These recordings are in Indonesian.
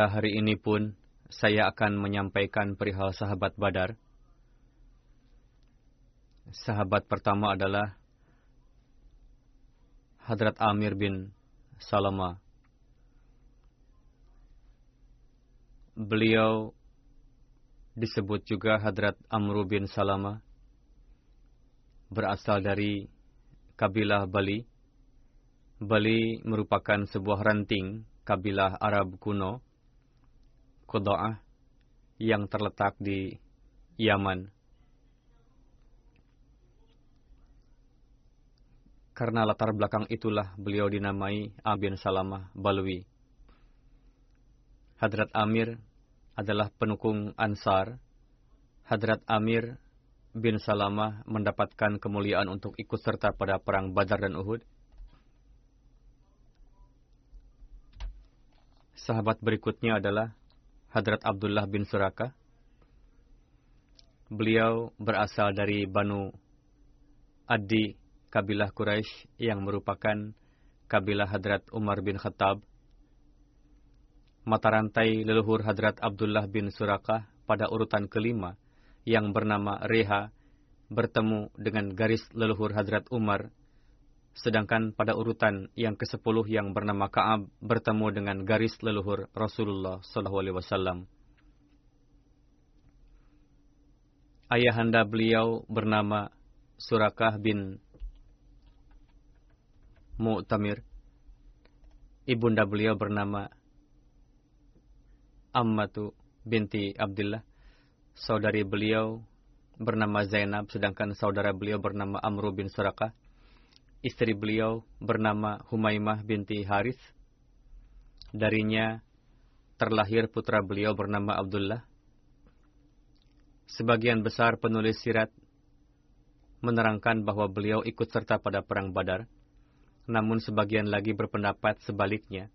Pada hari ini pun saya akan menyampaikan perihal sahabat Badar. Sahabat pertama adalah Hadrat Amir bin Salama. Beliau disebut juga Hadrat Amru bin Salama. Berasal dari kabilah Bali. Bali merupakan sebuah ranting kabilah Arab kuno, Quda'ah, yang terletak di Yaman. Karena latar belakang itulah beliau dinamai Abin Salamah Balwi. Hadrat Amir adalah penukung Ansar. Hadrat Amir bin Salamah mendapatkan kemuliaan untuk ikut serta pada perang Badar dan Uhud. Sahabat berikutnya adalah Hadrat Abdullah bin Suraka. Beliau berasal dari Banu Adi kabilah Quraisy yang merupakan kabilah Hadrat Umar bin Khattab. Mata rantai leluhur Hadrat Abdullah bin Surakah pada urutan kelima yang bernama Reha bertemu dengan garis leluhur Hadrat Umar, sedangkan pada urutan yang ke-10 yang bernama Ka'ab bertemu dengan garis leluhur Rasulullah SAW. Ayahanda beliau bernama Surakah bin Mu'tamir. Ibunda beliau bernama Ammatu binti Abdullah. Saudari beliau bernama Zainab, sedangkan saudara beliau bernama Amru bin Suraka. Istri beliau bernama Humaimah binti Haris. Darinya terlahir putra beliau bernama Abdullah. Sebagian besar penulis sirat menerangkan bahwa beliau ikut serta pada perang Badar namun sebagian lagi berpendapat sebaliknya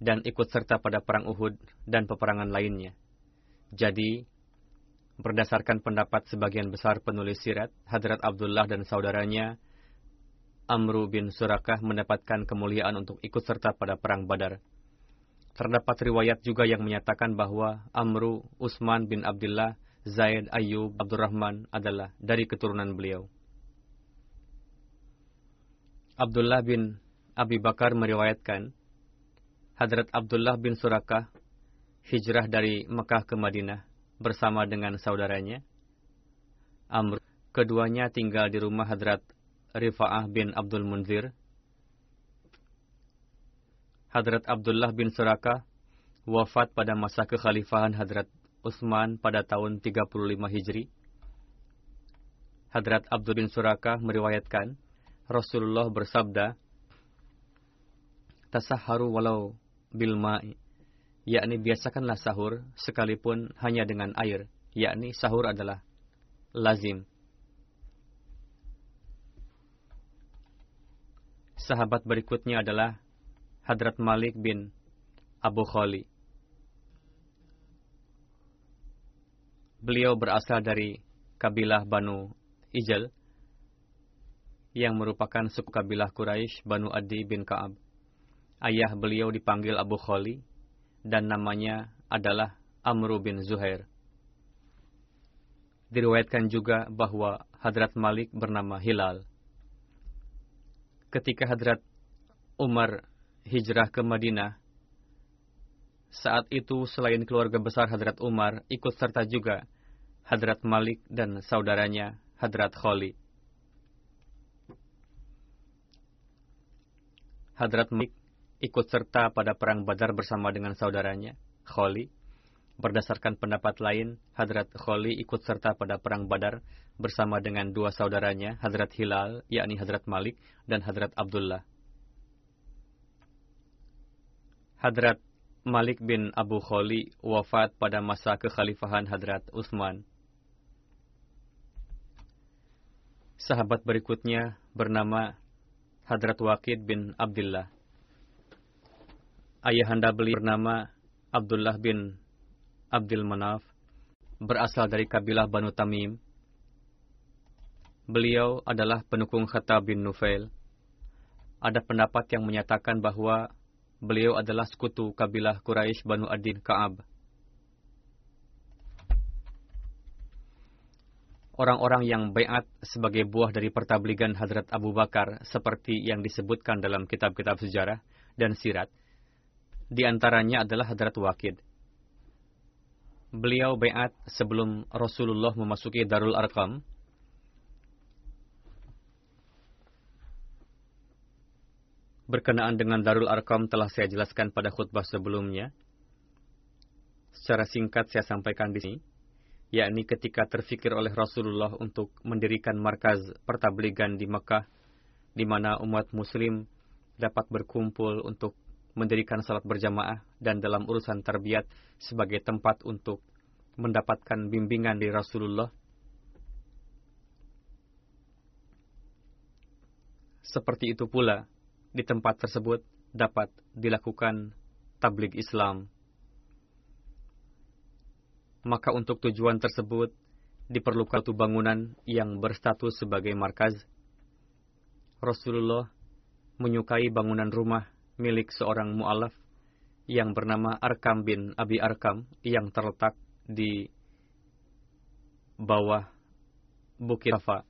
dan ikut serta pada perang Uhud dan peperangan lainnya. Jadi, berdasarkan pendapat sebagian besar penulis sirat, Hadrat Abdullah dan saudaranya Amru bin Surakah mendapatkan kemuliaan untuk ikut serta pada perang Badar. Terdapat riwayat juga yang menyatakan bahwa Amru, Usman bin Abdullah, Zaid, Ayyub, Abdurrahman adalah dari keturunan beliau. Abdullah bin Abi Bakar meriwayatkan, Hadrat Abdullah bin Surakah hijrah dari Mekah ke Madinah bersama dengan saudaranya. Amr, keduanya tinggal di rumah Hadrat Rifa'ah bin Abdul Munzir. Hadrat Abdullah bin Surakah wafat pada masa kekhalifahan Hadrat Utsman pada tahun 35 Hijri. Hadrat Abdul bin Surakah meriwayatkan, Rasulullah bersabda, tasaharu walau bilma'i, yakni biasakanlah sahur sekalipun hanya dengan air, yakni sahur adalah lazim. Sahabat berikutnya adalah Hadrat Malik bin Abu Khali. Beliau berasal dari kabilah Banu Ijal yang merupakan suku kabilah Quraisy Banu Adi bin Ka'ab. Ayah beliau dipanggil Abu Khali dan namanya adalah Amru bin Zuhair. Diriwayatkan juga bahwa Hadrat Malik bernama Hilal. Ketika Hadrat Umar hijrah ke Madinah, saat itu selain keluarga besar Hadrat Umar, ikut serta juga Hadrat Malik dan saudaranya Hadrat Kholi. Hadrat Malik ikut serta pada perang Badar bersama dengan saudaranya, Kholi. Berdasarkan pendapat lain, Hadrat Kholi ikut serta pada perang Badar bersama dengan dua saudaranya, Hadrat Hilal, yakni Hadrat Malik, dan Hadrat Abdullah. Hadrat Malik bin Abu Kholi wafat pada masa kekhalifahan Hadrat Utsman. Sahabat berikutnya bernama Hadrat Waqid bin Abdullah. Ayahanda beliau bernama Abdullah bin Abdul Manaf, berasal dari kabilah Banu Tamim. Beliau adalah pendukung Khattab bin Nufail. Ada pendapat yang menyatakan bahwa beliau adalah sekutu kabilah Quraisy Banu Adin Ka'ab. Orang-orang yang bayat sebagai buah dari pertabligan Hadrat Abu Bakar seperti yang disebutkan dalam kitab-kitab sejarah dan sirat, di antaranya adalah Hadrat Waqid. Beliau bayat sebelum Rasulullah memasuki Darul Arqam. Berkenaan dengan Darul Arqam telah saya jelaskan pada khutbah sebelumnya. Secara singkat saya sampaikan di sini, yakni ketika terfikir oleh Rasulullah untuk mendirikan markaz pertabligan di Mekah, di mana umat muslim dapat berkumpul untuk mendirikan salat berjamaah dan dalam urusan tarbiyat sebagai tempat untuk mendapatkan bimbingan dari Rasulullah. Seperti itu pula, di tempat tersebut dapat dilakukan tablik Islam. Maka untuk tujuan tersebut diperlukan satu bangunan yang berstatus sebagai markaz. Rasulullah menyukai bangunan rumah milik seorang mu'alaf yang bernama Arkam bin Abi Arkam yang terletak di bawah Bukit Safa.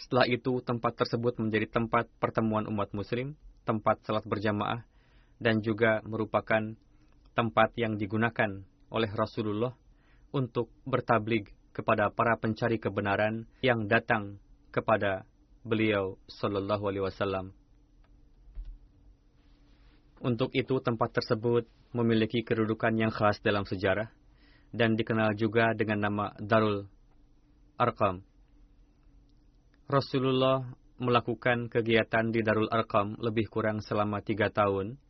Setelah itu, tempat tersebut menjadi tempat pertemuan umat muslim, tempat salat berjamaah, dan juga merupakan tempat yang digunakan oleh Rasulullah untuk bertablig kepada para pencari kebenaran yang datang kepada beliau Sallallahu Alaihi Wasallam. Untuk itu tempat tersebut memiliki kedudukan yang khas dalam sejarah dan dikenal juga dengan nama Darul Arqam. Rasulullah melakukan kegiatan di Darul Arqam lebih kurang selama tiga tahun,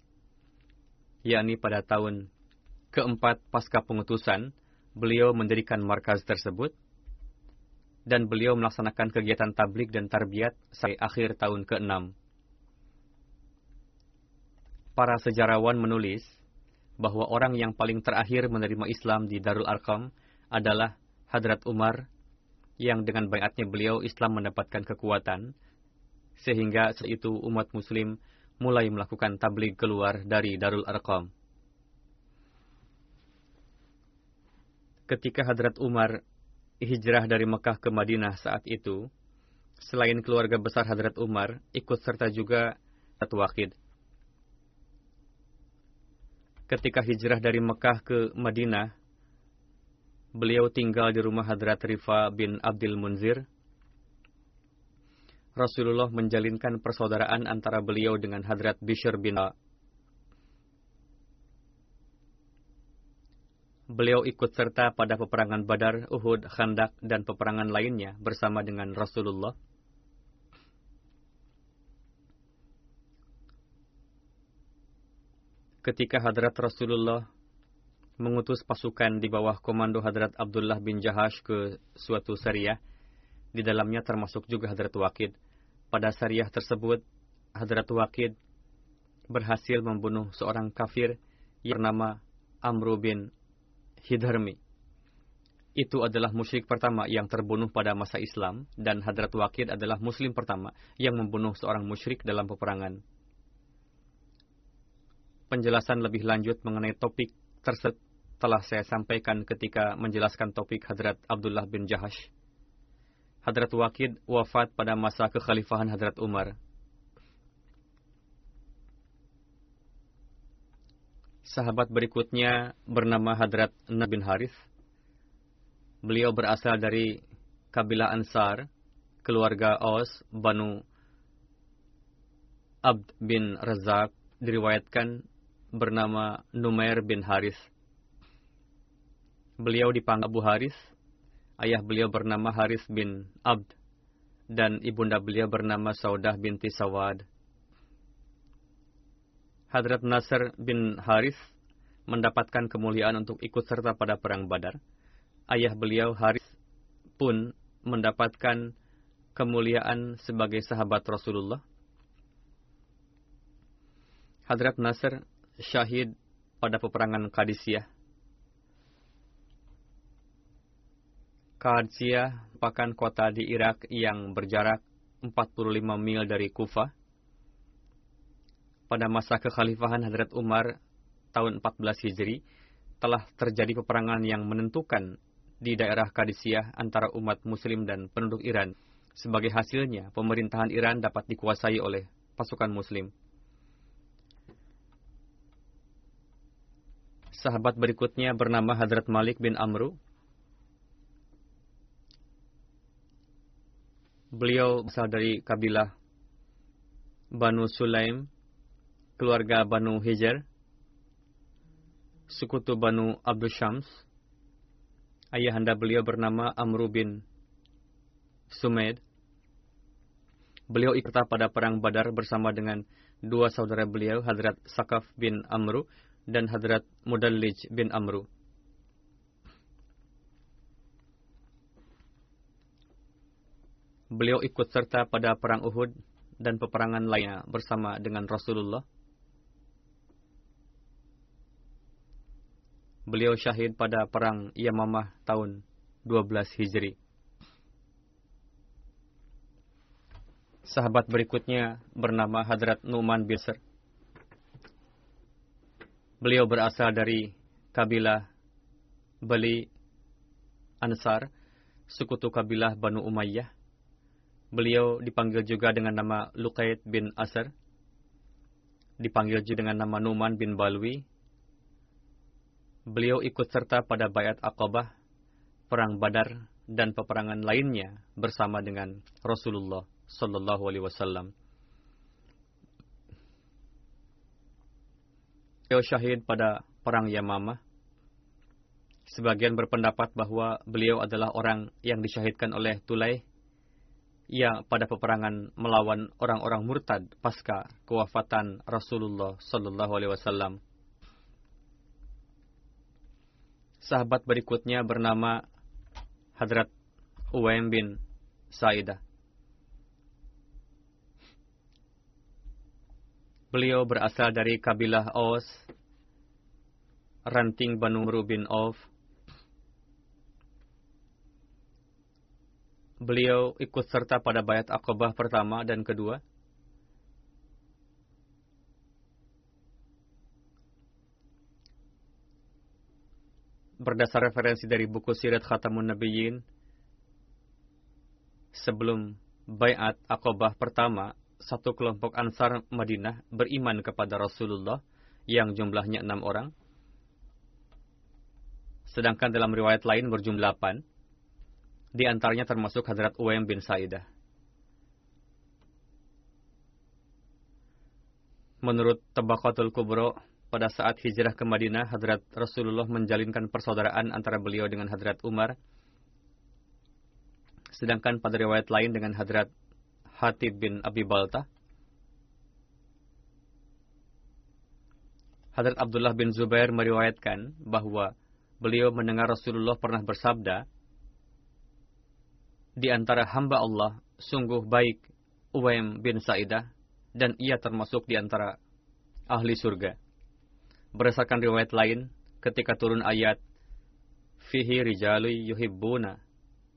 yakni pada tahun keempat pasca pengutusan, beliau mendirikan markaz tersebut, dan beliau melaksanakan kegiatan tablik dan tarbiyat sampai akhir tahun ke-6 para sejarawan menulis bahwa orang yang paling terakhir menerima Islam di Darul Arqam adalah Hadrat Umar, yang dengan bayatnya beliau Islam mendapatkan kekuatan, sehingga saat itu umat muslim mulai melakukan tabligh keluar dari Darul Arqam. Ketika Hadrat Umar hijrah dari Mekah ke Madinah saat itu, selain keluarga besar Hadrat Umar, ikut serta juga Hadrat Waqid ketika hijrah dari Mekah ke Madinah, beliau tinggal di rumah Hadrat Rifa bin Abdul Munzir. Rasulullah menjalinkan persaudaraan antara beliau dengan Hadrat Bishr bin A. Beliau ikut serta pada peperangan Badar, Uhud, Khandak, dan peperangan lainnya bersama dengan Rasulullah. Ketika Hadrat Rasulullah mengutus pasukan di bawah komando Hadrat Abdullah bin Jahash ke suatu syariah, di dalamnya termasuk juga Hadrat Wakid. Pada syariah tersebut, Hadrat Wakid berhasil membunuh seorang kafir yang bernama Amru bin Hidharmi. Itu adalah musyrik pertama yang terbunuh pada masa Islam, dan Hadrat Wakid adalah muslim pertama yang membunuh seorang musyrik dalam peperangan. Penjelasan lebih lanjut mengenai topik tersebut telah saya sampaikan ketika menjelaskan topik Hadrat Abdullah bin Jahash. Hadrat Wakid wafat pada masa kekhalifahan Hadrat Umar. Sahabat berikutnya bernama Hadrat Nabi bin Harith. Beliau berasal dari kabilah Ansar, keluarga Aus, Banu Abd bin Razak, diriwayatkan bernama Numair bin Harith. Beliau dipanggil Abu Haris. Ayah beliau bernama Haris bin Abd. Dan ibunda beliau bernama Saudah binti Sawad. Hadrat Nasr bin Haris mendapatkan kemuliaan untuk ikut serta pada perang Badar. Ayah beliau Haris pun mendapatkan kemuliaan sebagai sahabat Rasulullah. Hadrat Nasr syahid pada peperangan Kadisiyah Qadisiyah merupakan kota di Irak yang berjarak 45 mil dari Kufah. Pada masa kekhalifahan Hadrat Umar tahun 14 Hijri, telah terjadi peperangan yang menentukan di daerah Qadisiyah antara umat muslim dan penduduk Iran. Sebagai hasilnya, pemerintahan Iran dapat dikuasai oleh pasukan muslim. Sahabat berikutnya bernama Hadrat Malik bin Amru Beliau berasal dari kabilah Banu Sulaim, keluarga Banu Hijr, sekutu Banu Abdul Syams. Ayahanda beliau bernama Amru bin Sumaid. Beliau ikut pada perang Badar bersama dengan dua saudara beliau, Hadrat Sakaf bin Amru dan Hadrat Mudallij bin Amru. Beliau ikut serta pada perang Uhud dan peperangan lainnya bersama dengan Rasulullah. Beliau syahid pada perang Yamamah tahun 12 Hijri. Sahabat berikutnya bernama Hadrat Numan Bisr. Beliau berasal dari kabilah Bali Ansar, sekutu kabilah Banu Umayyah. Beliau dipanggil juga dengan nama Luqaid bin Asar. Dipanggil juga dengan nama Numan bin Balwi. Beliau ikut serta pada Bayat Aqabah, Perang Badar, dan peperangan lainnya bersama dengan Rasulullah Sallallahu Alaihi Wasallam. Beliau syahid pada Perang Yamamah. Sebagian berpendapat bahwa beliau adalah orang yang disyahidkan oleh Tulay ia pada peperangan melawan orang-orang murtad pasca kewafatan Rasulullah Sallallahu Alaihi Wasallam. Sahabat berikutnya bernama Hadrat Uwaim bin Sa'idah. Beliau berasal dari kabilah Aus, ranting Banu bin Auf, beliau ikut serta pada bayat akobah pertama dan kedua. Berdasar referensi dari buku Sirat Khatamun Nabiyyin, sebelum bayat akobah pertama, satu kelompok Ansar Madinah beriman kepada Rasulullah yang jumlahnya enam orang. Sedangkan dalam riwayat lain berjumlah delapan. Di antaranya termasuk Hadrat Uwaim bin Sa'idah. Menurut Tabaqatul Kubro, pada saat hijrah ke Madinah, Hadrat Rasulullah menjalinkan persaudaraan antara beliau dengan Hadrat Umar. Sedangkan pada riwayat lain dengan Hadrat Hatib bin Abi Balta. Hadrat Abdullah bin Zubair meriwayatkan bahwa beliau mendengar Rasulullah pernah bersabda, di antara hamba Allah, sungguh baik Uwaim bin Sa'idah, dan ia termasuk di antara ahli surga. Berdasarkan riwayat lain, ketika turun ayat, Fihi rijalui yuhibbuna,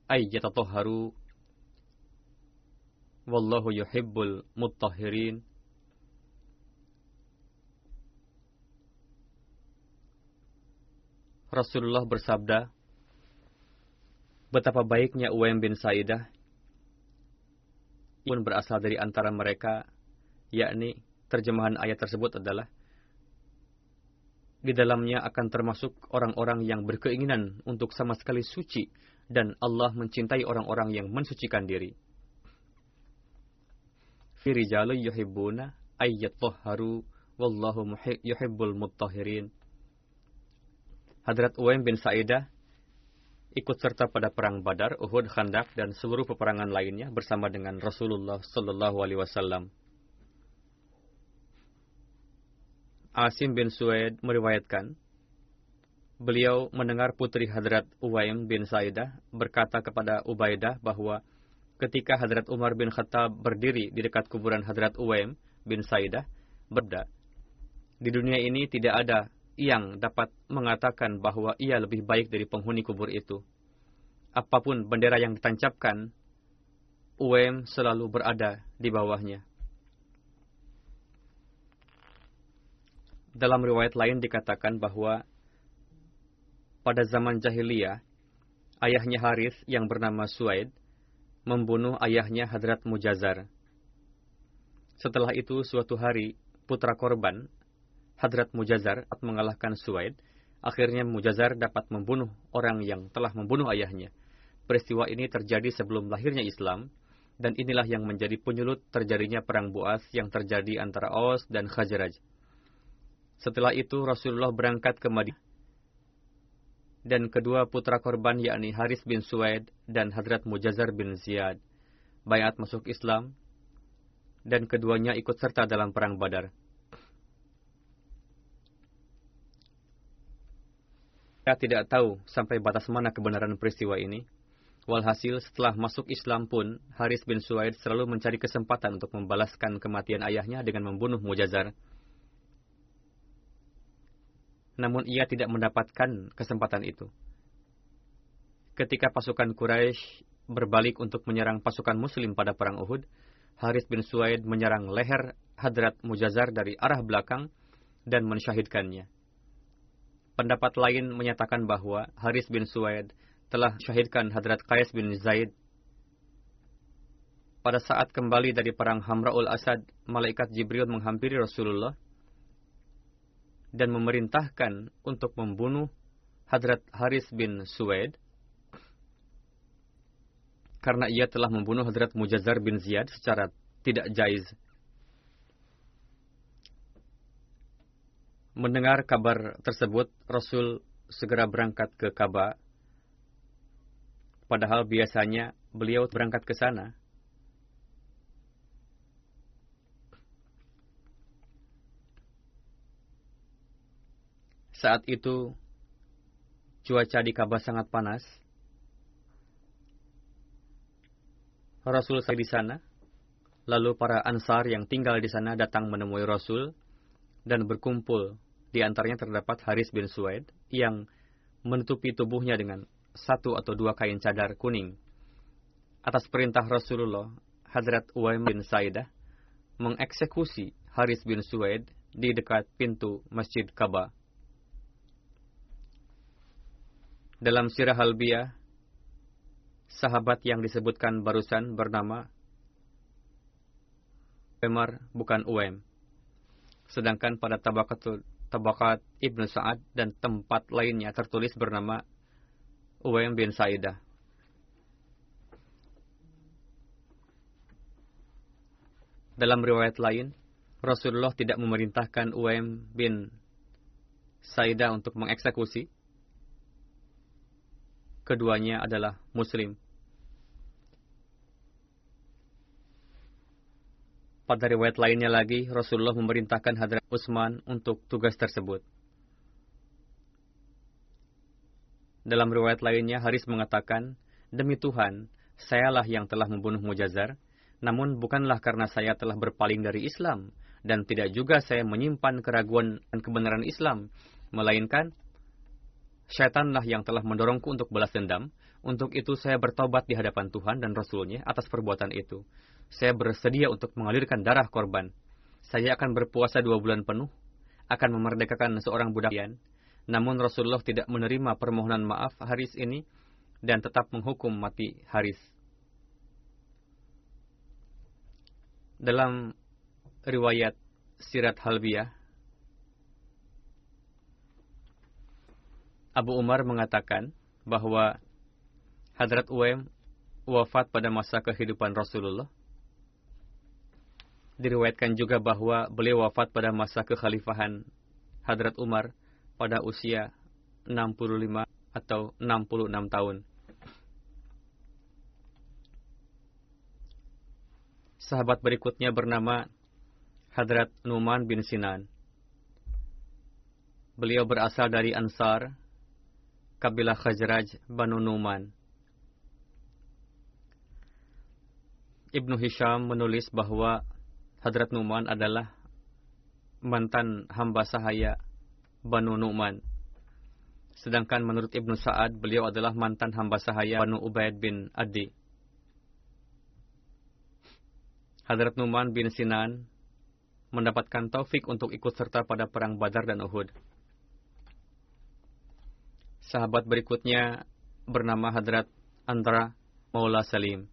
ay yatatoharu, wallahu yuhibbul muttahirin, Rasulullah bersabda, betapa baiknya Uwaim bin Sa'idah pun berasal dari antara mereka, yakni terjemahan ayat tersebut adalah di dalamnya akan termasuk orang-orang yang berkeinginan untuk sama sekali suci dan Allah mencintai orang-orang yang mensucikan diri. Firijalu yuhibbuna ayyatuhharu wallahu yuhibbul muttahirin. Hadrat Uwaim bin Sa'idah ikut serta pada perang Badar, Uhud, Khandak, dan seluruh peperangan lainnya bersama dengan Rasulullah Sallallahu Alaihi Wasallam. Asim bin Suaid meriwayatkan, beliau mendengar putri Hadrat Uwaim bin Sa'idah berkata kepada Ubaidah bahwa ketika Hadrat Umar bin Khattab berdiri di dekat kuburan Hadrat Uwaim bin Sa'idah, berda, di dunia ini tidak ada yang dapat mengatakan bahwa ia lebih baik dari penghuni kubur itu. Apa pun bendera yang ditancapkan, Uwem selalu berada di bawahnya. Dalam riwayat lain dikatakan bahwa pada zaman jahiliyah, ayahnya Haris yang bernama Suaid membunuh ayahnya Hadrat Mujazar. Setelah itu suatu hari, putra korban Hadrat Mujazar mengalahkan Suwaid, akhirnya Mujazar dapat membunuh orang yang telah membunuh ayahnya. Peristiwa ini terjadi sebelum lahirnya Islam, dan inilah yang menjadi penyulut terjadinya perang Buas yang terjadi antara Aus dan Khazraj. Setelah itu Rasulullah berangkat ke Madinah. Dan kedua putra korban yakni Haris bin Suwaid dan Hadrat Mujazar bin Ziyad bayat masuk Islam dan keduanya ikut serta dalam perang Badar. Kita tidak tahu sampai batas mana kebenaran peristiwa ini. Walhasil, setelah masuk Islam pun, Haris bin Suwaid selalu mencari kesempatan untuk membalaskan kematian ayahnya dengan membunuh Mujazar. Namun ia tidak mendapatkan kesempatan itu. Ketika pasukan Quraisy berbalik untuk menyerang pasukan Muslim pada perang Uhud, Haris bin Suwaid menyerang leher Hadrat Mujazar dari arah belakang dan mensyahidkannya. Pendapat lain menyatakan bahwa Haris bin Suwaid telah syahidkan Hadrat Qais bin Zaid. Pada saat kembali dari perang Hamra'ul Asad, malaikat Jibril menghampiri Rasulullah dan memerintahkan untuk membunuh Hadrat Haris bin Suwaid karena ia telah membunuh Hadrat Mujazar bin Ziyad secara tidak jaiz. Mendengar kabar tersebut, Rasul segera berangkat ke Ka'bah. Padahal biasanya beliau berangkat ke sana. Saat itu, cuaca di Ka'bah sangat panas. Rasul saya di sana. Lalu para ansar yang tinggal di sana datang menemui Rasul dan berkumpul di antaranya terdapat Haris bin Suwaid yang menutupi tubuhnya dengan satu atau dua kain cadar kuning. Atas perintah Rasulullah, Hadrat Uwaim bin Saidah mengeksekusi Haris bin Suwaid di dekat pintu Masjid Ka'bah. Dalam sirah halbiyah, sahabat yang disebutkan barusan bernama Umar bukan Uwaim. Sedangkan pada tabakatul Tabakat Ibnu Sa'ad dan tempat lainnya tertulis bernama Uwaim bin Sa'idah. Dalam riwayat lain, Rasulullah tidak memerintahkan Uwaim bin Sa'idah untuk mengeksekusi. Keduanya adalah Muslim. Pada riwayat lainnya lagi, Rasulullah memerintahkan Hadrat Utsman untuk tugas tersebut. Dalam riwayat lainnya, Haris mengatakan, Demi Tuhan, sayalah yang telah membunuh Mujazar, namun bukanlah karena saya telah berpaling dari Islam, dan tidak juga saya menyimpan keraguan dan kebenaran Islam, melainkan syaitanlah yang telah mendorongku untuk balas dendam. Untuk itu saya bertobat di hadapan Tuhan dan Rasulnya atas perbuatan itu saya bersedia untuk mengalirkan darah korban. Saya akan berpuasa dua bulan penuh, akan memerdekakan seorang budak. Namun Rasulullah tidak menerima permohonan maaf Haris ini dan tetap menghukum mati Haris. Dalam riwayat Sirat Halbiyah, Abu Umar mengatakan bahwa Hadrat Uwem wafat pada masa kehidupan Rasulullah Diriwayatkan juga bahwa beliau wafat pada masa kekhalifahan Hadrat Umar pada usia 65 atau 66 tahun. Sahabat berikutnya bernama Hadrat Numan bin Sinan. Beliau berasal dari Ansar, kabilah Khazraj Banu Numan. Ibnu Hisham menulis bahwa Hadrat Numan adalah mantan hamba sahaya Banu Nu'man. Sedangkan menurut Ibnu Sa'ad, beliau adalah mantan hamba sahaya Banu Ubaid bin Adi. Hadrat Numan bin Sinan mendapatkan taufik untuk ikut serta pada perang Badar dan Uhud. Sahabat berikutnya bernama Hadrat Andra Maula Salim.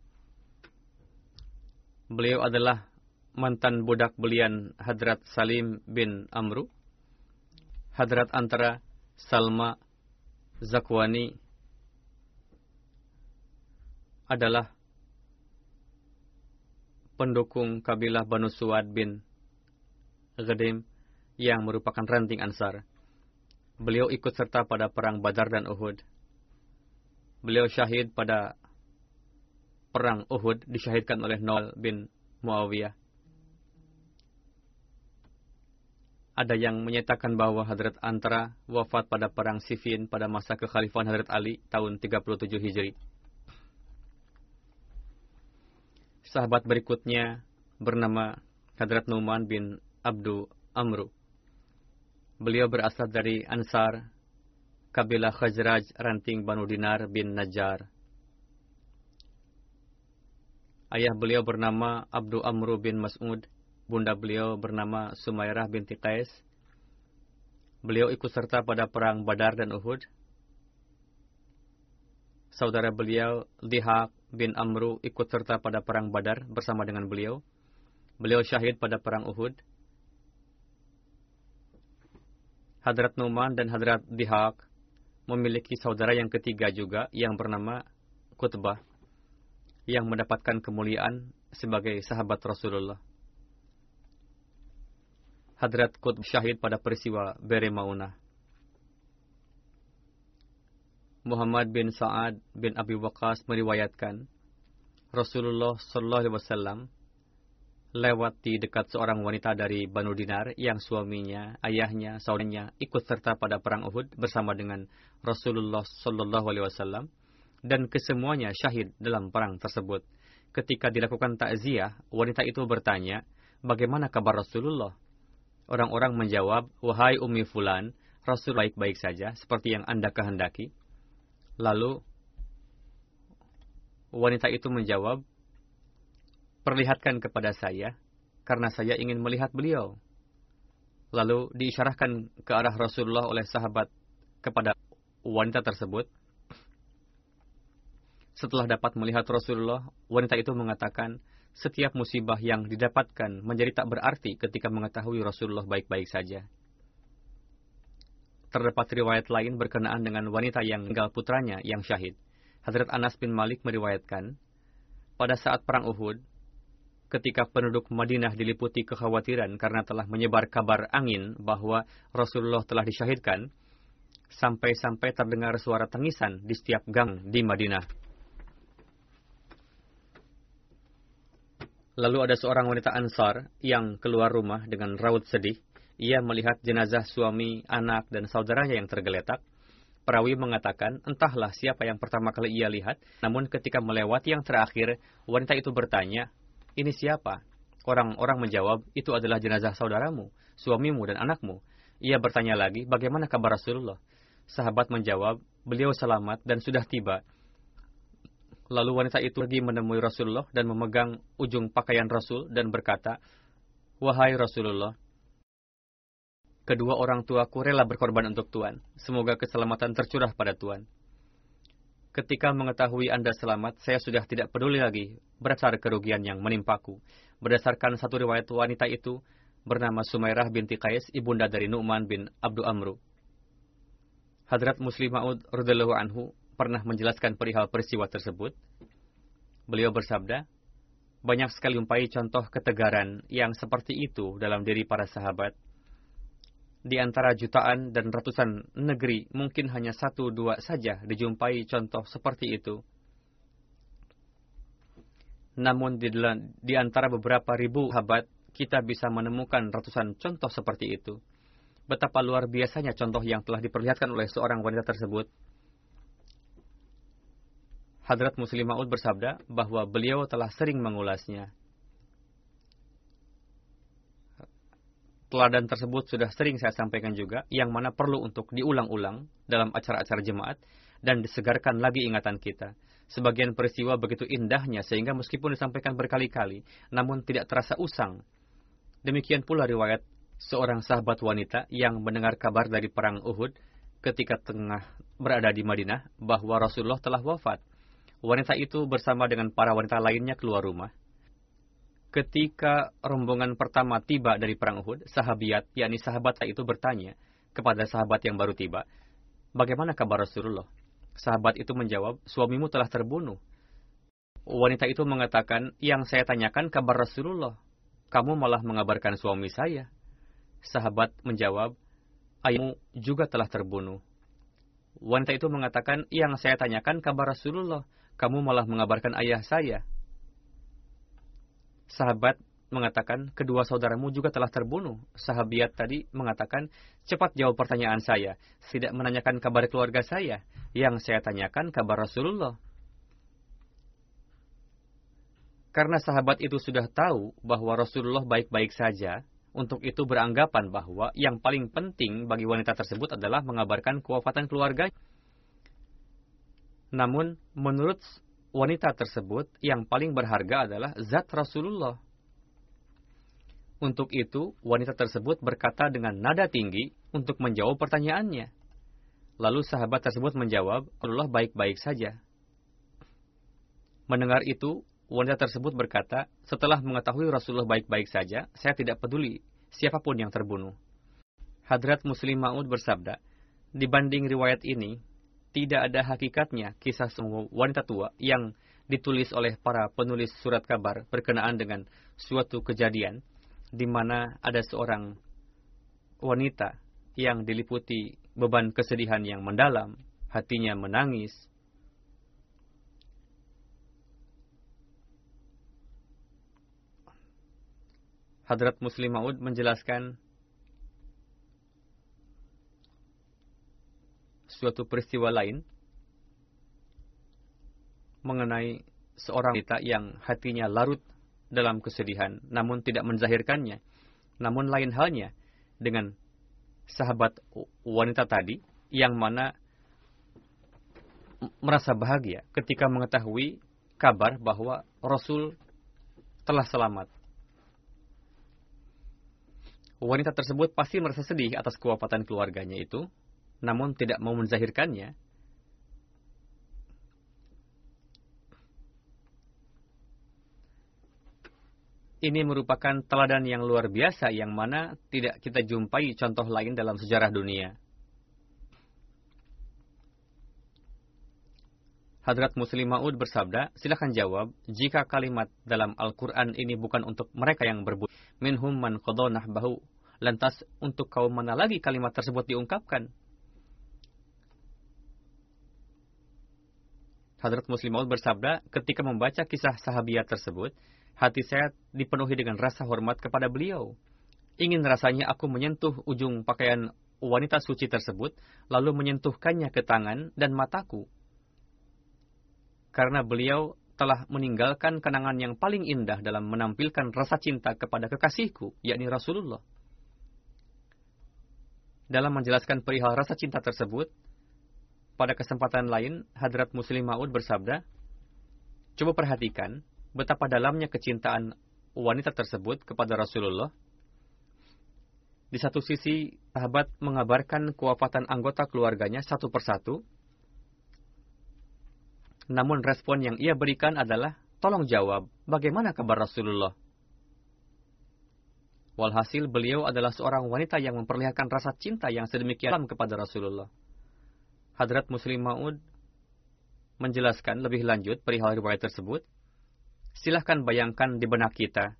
Beliau adalah mantan budak belian Hadrat Salim bin Amru, Hadrat antara Salma Zakwani adalah pendukung kabilah Banu Suad bin Ghadim yang merupakan ranting Ansar. Beliau ikut serta pada perang Badar dan Uhud. Beliau syahid pada perang Uhud disyahidkan oleh Noel bin Muawiyah. Ada yang menyatakan bahwa Hadrat Antara wafat pada perang Siffin pada masa kekhalifahan Hadrat Ali tahun 37 Hijri. Sahabat berikutnya bernama Hadrat Numan bin Abdu Amru. Beliau berasal dari Ansar, kabilah Khazraj ranting Banu Dinar bin Najjar. Ayah beliau bernama Abdu Amru bin Mas'ud bunda beliau bernama Sumairah binti Qais. Beliau ikut serta pada perang Badar dan Uhud. Saudara beliau, Dihak bin Amru, ikut serta pada perang Badar bersama dengan beliau. Beliau syahid pada perang Uhud. Hadrat Numan dan Hadrat Dihak memiliki saudara yang ketiga juga yang bernama Kutbah yang mendapatkan kemuliaan sebagai sahabat Rasulullah. Hadrat Qutb syahid pada peristiwa Bere. Muhammad bin Sa'ad bin Abi Waqas meriwayatkan, Rasulullah Sallallahu Alaihi Wasallam lewat di dekat seorang wanita dari Banu Dinar yang suaminya, ayahnya, saudaranya ikut serta pada perang Uhud bersama dengan Rasulullah Sallallahu Alaihi Wasallam dan kesemuanya syahid dalam perang tersebut. Ketika dilakukan takziah, wanita itu bertanya, bagaimana kabar Rasulullah? Orang-orang menjawab, Wahai Umi Fulan, Rasul baik-baik saja, seperti yang Anda kehendaki. Lalu, wanita itu menjawab, Perlihatkan kepada saya, karena saya ingin melihat beliau. Lalu diisyarahkan ke arah Rasulullah oleh sahabat kepada wanita tersebut. Setelah dapat melihat Rasulullah, wanita itu mengatakan, setiap musibah yang didapatkan menjadi tak berarti ketika mengetahui Rasulullah baik-baik saja. Terdapat riwayat lain berkenaan dengan wanita yang tinggal putranya yang syahid. Hadrat Anas bin Malik meriwayatkan, pada saat perang Uhud, ketika penduduk Madinah diliputi kekhawatiran karena telah menyebar kabar angin bahwa Rasulullah telah disyahidkan, sampai-sampai terdengar suara tangisan di setiap gang di Madinah. Lalu ada seorang wanita Ansar yang keluar rumah dengan raut sedih. Ia melihat jenazah suami, anak, dan saudaranya yang tergeletak. Perawi mengatakan, entahlah siapa yang pertama kali ia lihat, namun ketika melewati yang terakhir, wanita itu bertanya, ini siapa? Orang-orang menjawab, itu adalah jenazah saudaramu, suamimu, dan anakmu. Ia bertanya lagi, bagaimana kabar Rasulullah? Sahabat menjawab, beliau selamat dan sudah tiba. Lalu wanita itu pergi menemui Rasulullah dan memegang ujung pakaian Rasul dan berkata, Wahai Rasulullah, kedua orang tuaku rela berkorban untuk Tuhan. Semoga keselamatan tercurah pada Tuhan. Ketika mengetahui Anda selamat, saya sudah tidak peduli lagi berdasar kerugian yang menimpaku. Berdasarkan satu riwayat wanita itu, bernama Sumairah binti Qais, ibunda dari Nu'man bin Abdu Amru. Hadrat Muslim Ma'ud radhiyallahu anhu pernah menjelaskan perihal peristiwa tersebut. Beliau bersabda, banyak sekali umpai contoh ketegaran yang seperti itu dalam diri para sahabat. Di antara jutaan dan ratusan negeri, mungkin hanya satu dua saja dijumpai contoh seperti itu. Namun di, antara beberapa ribu sahabat, kita bisa menemukan ratusan contoh seperti itu betapa luar biasanya contoh yang telah diperlihatkan oleh seorang wanita tersebut. Hadrat Muslim Ma'ud bersabda bahwa beliau telah sering mengulasnya. Teladan tersebut sudah sering saya sampaikan juga, yang mana perlu untuk diulang-ulang dalam acara-acara jemaat dan disegarkan lagi ingatan kita. Sebagian peristiwa begitu indahnya sehingga meskipun disampaikan berkali-kali, namun tidak terasa usang. Demikian pula riwayat seorang sahabat wanita yang mendengar kabar dari perang Uhud ketika tengah berada di Madinah bahwa Rasulullah telah wafat. Wanita itu bersama dengan para wanita lainnya keluar rumah. Ketika rombongan pertama tiba dari perang Uhud, sahabiat, yakni sahabat itu bertanya kepada sahabat yang baru tiba, bagaimana kabar Rasulullah? Sahabat itu menjawab, suamimu telah terbunuh. Wanita itu mengatakan, yang saya tanyakan kabar Rasulullah. Kamu malah mengabarkan suami saya. Sahabat menjawab, ayahmu juga telah terbunuh. Wanita itu mengatakan, yang saya tanyakan kabar Rasulullah, kamu malah mengabarkan ayah saya. Sahabat mengatakan, kedua saudaramu juga telah terbunuh. Sahabiat tadi mengatakan, cepat jawab pertanyaan saya. Tidak menanyakan kabar keluarga saya. Yang saya tanyakan kabar Rasulullah. Karena sahabat itu sudah tahu bahwa Rasulullah baik-baik saja, untuk itu beranggapan bahwa yang paling penting bagi wanita tersebut adalah mengabarkan kewafatan keluarga. Namun, menurut wanita tersebut, yang paling berharga adalah zat Rasulullah. Untuk itu, wanita tersebut berkata dengan nada tinggi untuk menjawab pertanyaannya. Lalu sahabat tersebut menjawab, Allah baik-baik saja. Mendengar itu, Wanita tersebut berkata, setelah mengetahui Rasulullah baik-baik saja, saya tidak peduli siapa pun yang terbunuh. Hadrat Muslim Ma'ud bersabda, dibanding riwayat ini, tidak ada hakikatnya kisah semua wanita tua yang ditulis oleh para penulis surat kabar berkenaan dengan suatu kejadian di mana ada seorang wanita yang diliputi beban kesedihan yang mendalam, hatinya menangis, Hadrat Muslim Maud menjelaskan suatu peristiwa lain mengenai seorang wanita yang hatinya larut dalam kesedihan namun tidak menzahirkannya. Namun lain halnya dengan sahabat wanita tadi yang mana merasa bahagia ketika mengetahui kabar bahwa Rasul telah selamat wanita tersebut pasti merasa sedih atas kewafatan keluarganya itu, namun tidak mau menzahirkannya. Ini merupakan teladan yang luar biasa yang mana tidak kita jumpai contoh lain dalam sejarah dunia. Hadrat Muslim Ma'ud bersabda, silakan jawab, jika kalimat dalam Al-Quran ini bukan untuk mereka yang berbuat, minhum man bahu, lantas untuk kaum mana lagi kalimat tersebut diungkapkan? Hadrat Muslim Maud bersabda, ketika membaca kisah sahabiat tersebut, hati saya dipenuhi dengan rasa hormat kepada beliau. Ingin rasanya aku menyentuh ujung pakaian wanita suci tersebut, lalu menyentuhkannya ke tangan dan mataku. Karena beliau telah meninggalkan kenangan yang paling indah dalam menampilkan rasa cinta kepada kekasihku, yakni Rasulullah. Dalam menjelaskan perihal rasa cinta tersebut, pada kesempatan lain, Hadrat Muslim Ma'ud bersabda, Coba perhatikan betapa dalamnya kecintaan wanita tersebut kepada Rasulullah. Di satu sisi, sahabat mengabarkan kewafatan anggota keluarganya satu persatu. Namun respon yang ia berikan adalah, tolong jawab, bagaimana kabar Rasulullah? Walhasil beliau adalah seorang wanita yang memperlihatkan rasa cinta yang sedemikian kepada Rasulullah. Hadrat Muslim Ma'ud menjelaskan lebih lanjut perihal riwayat tersebut. Silahkan bayangkan di benak kita.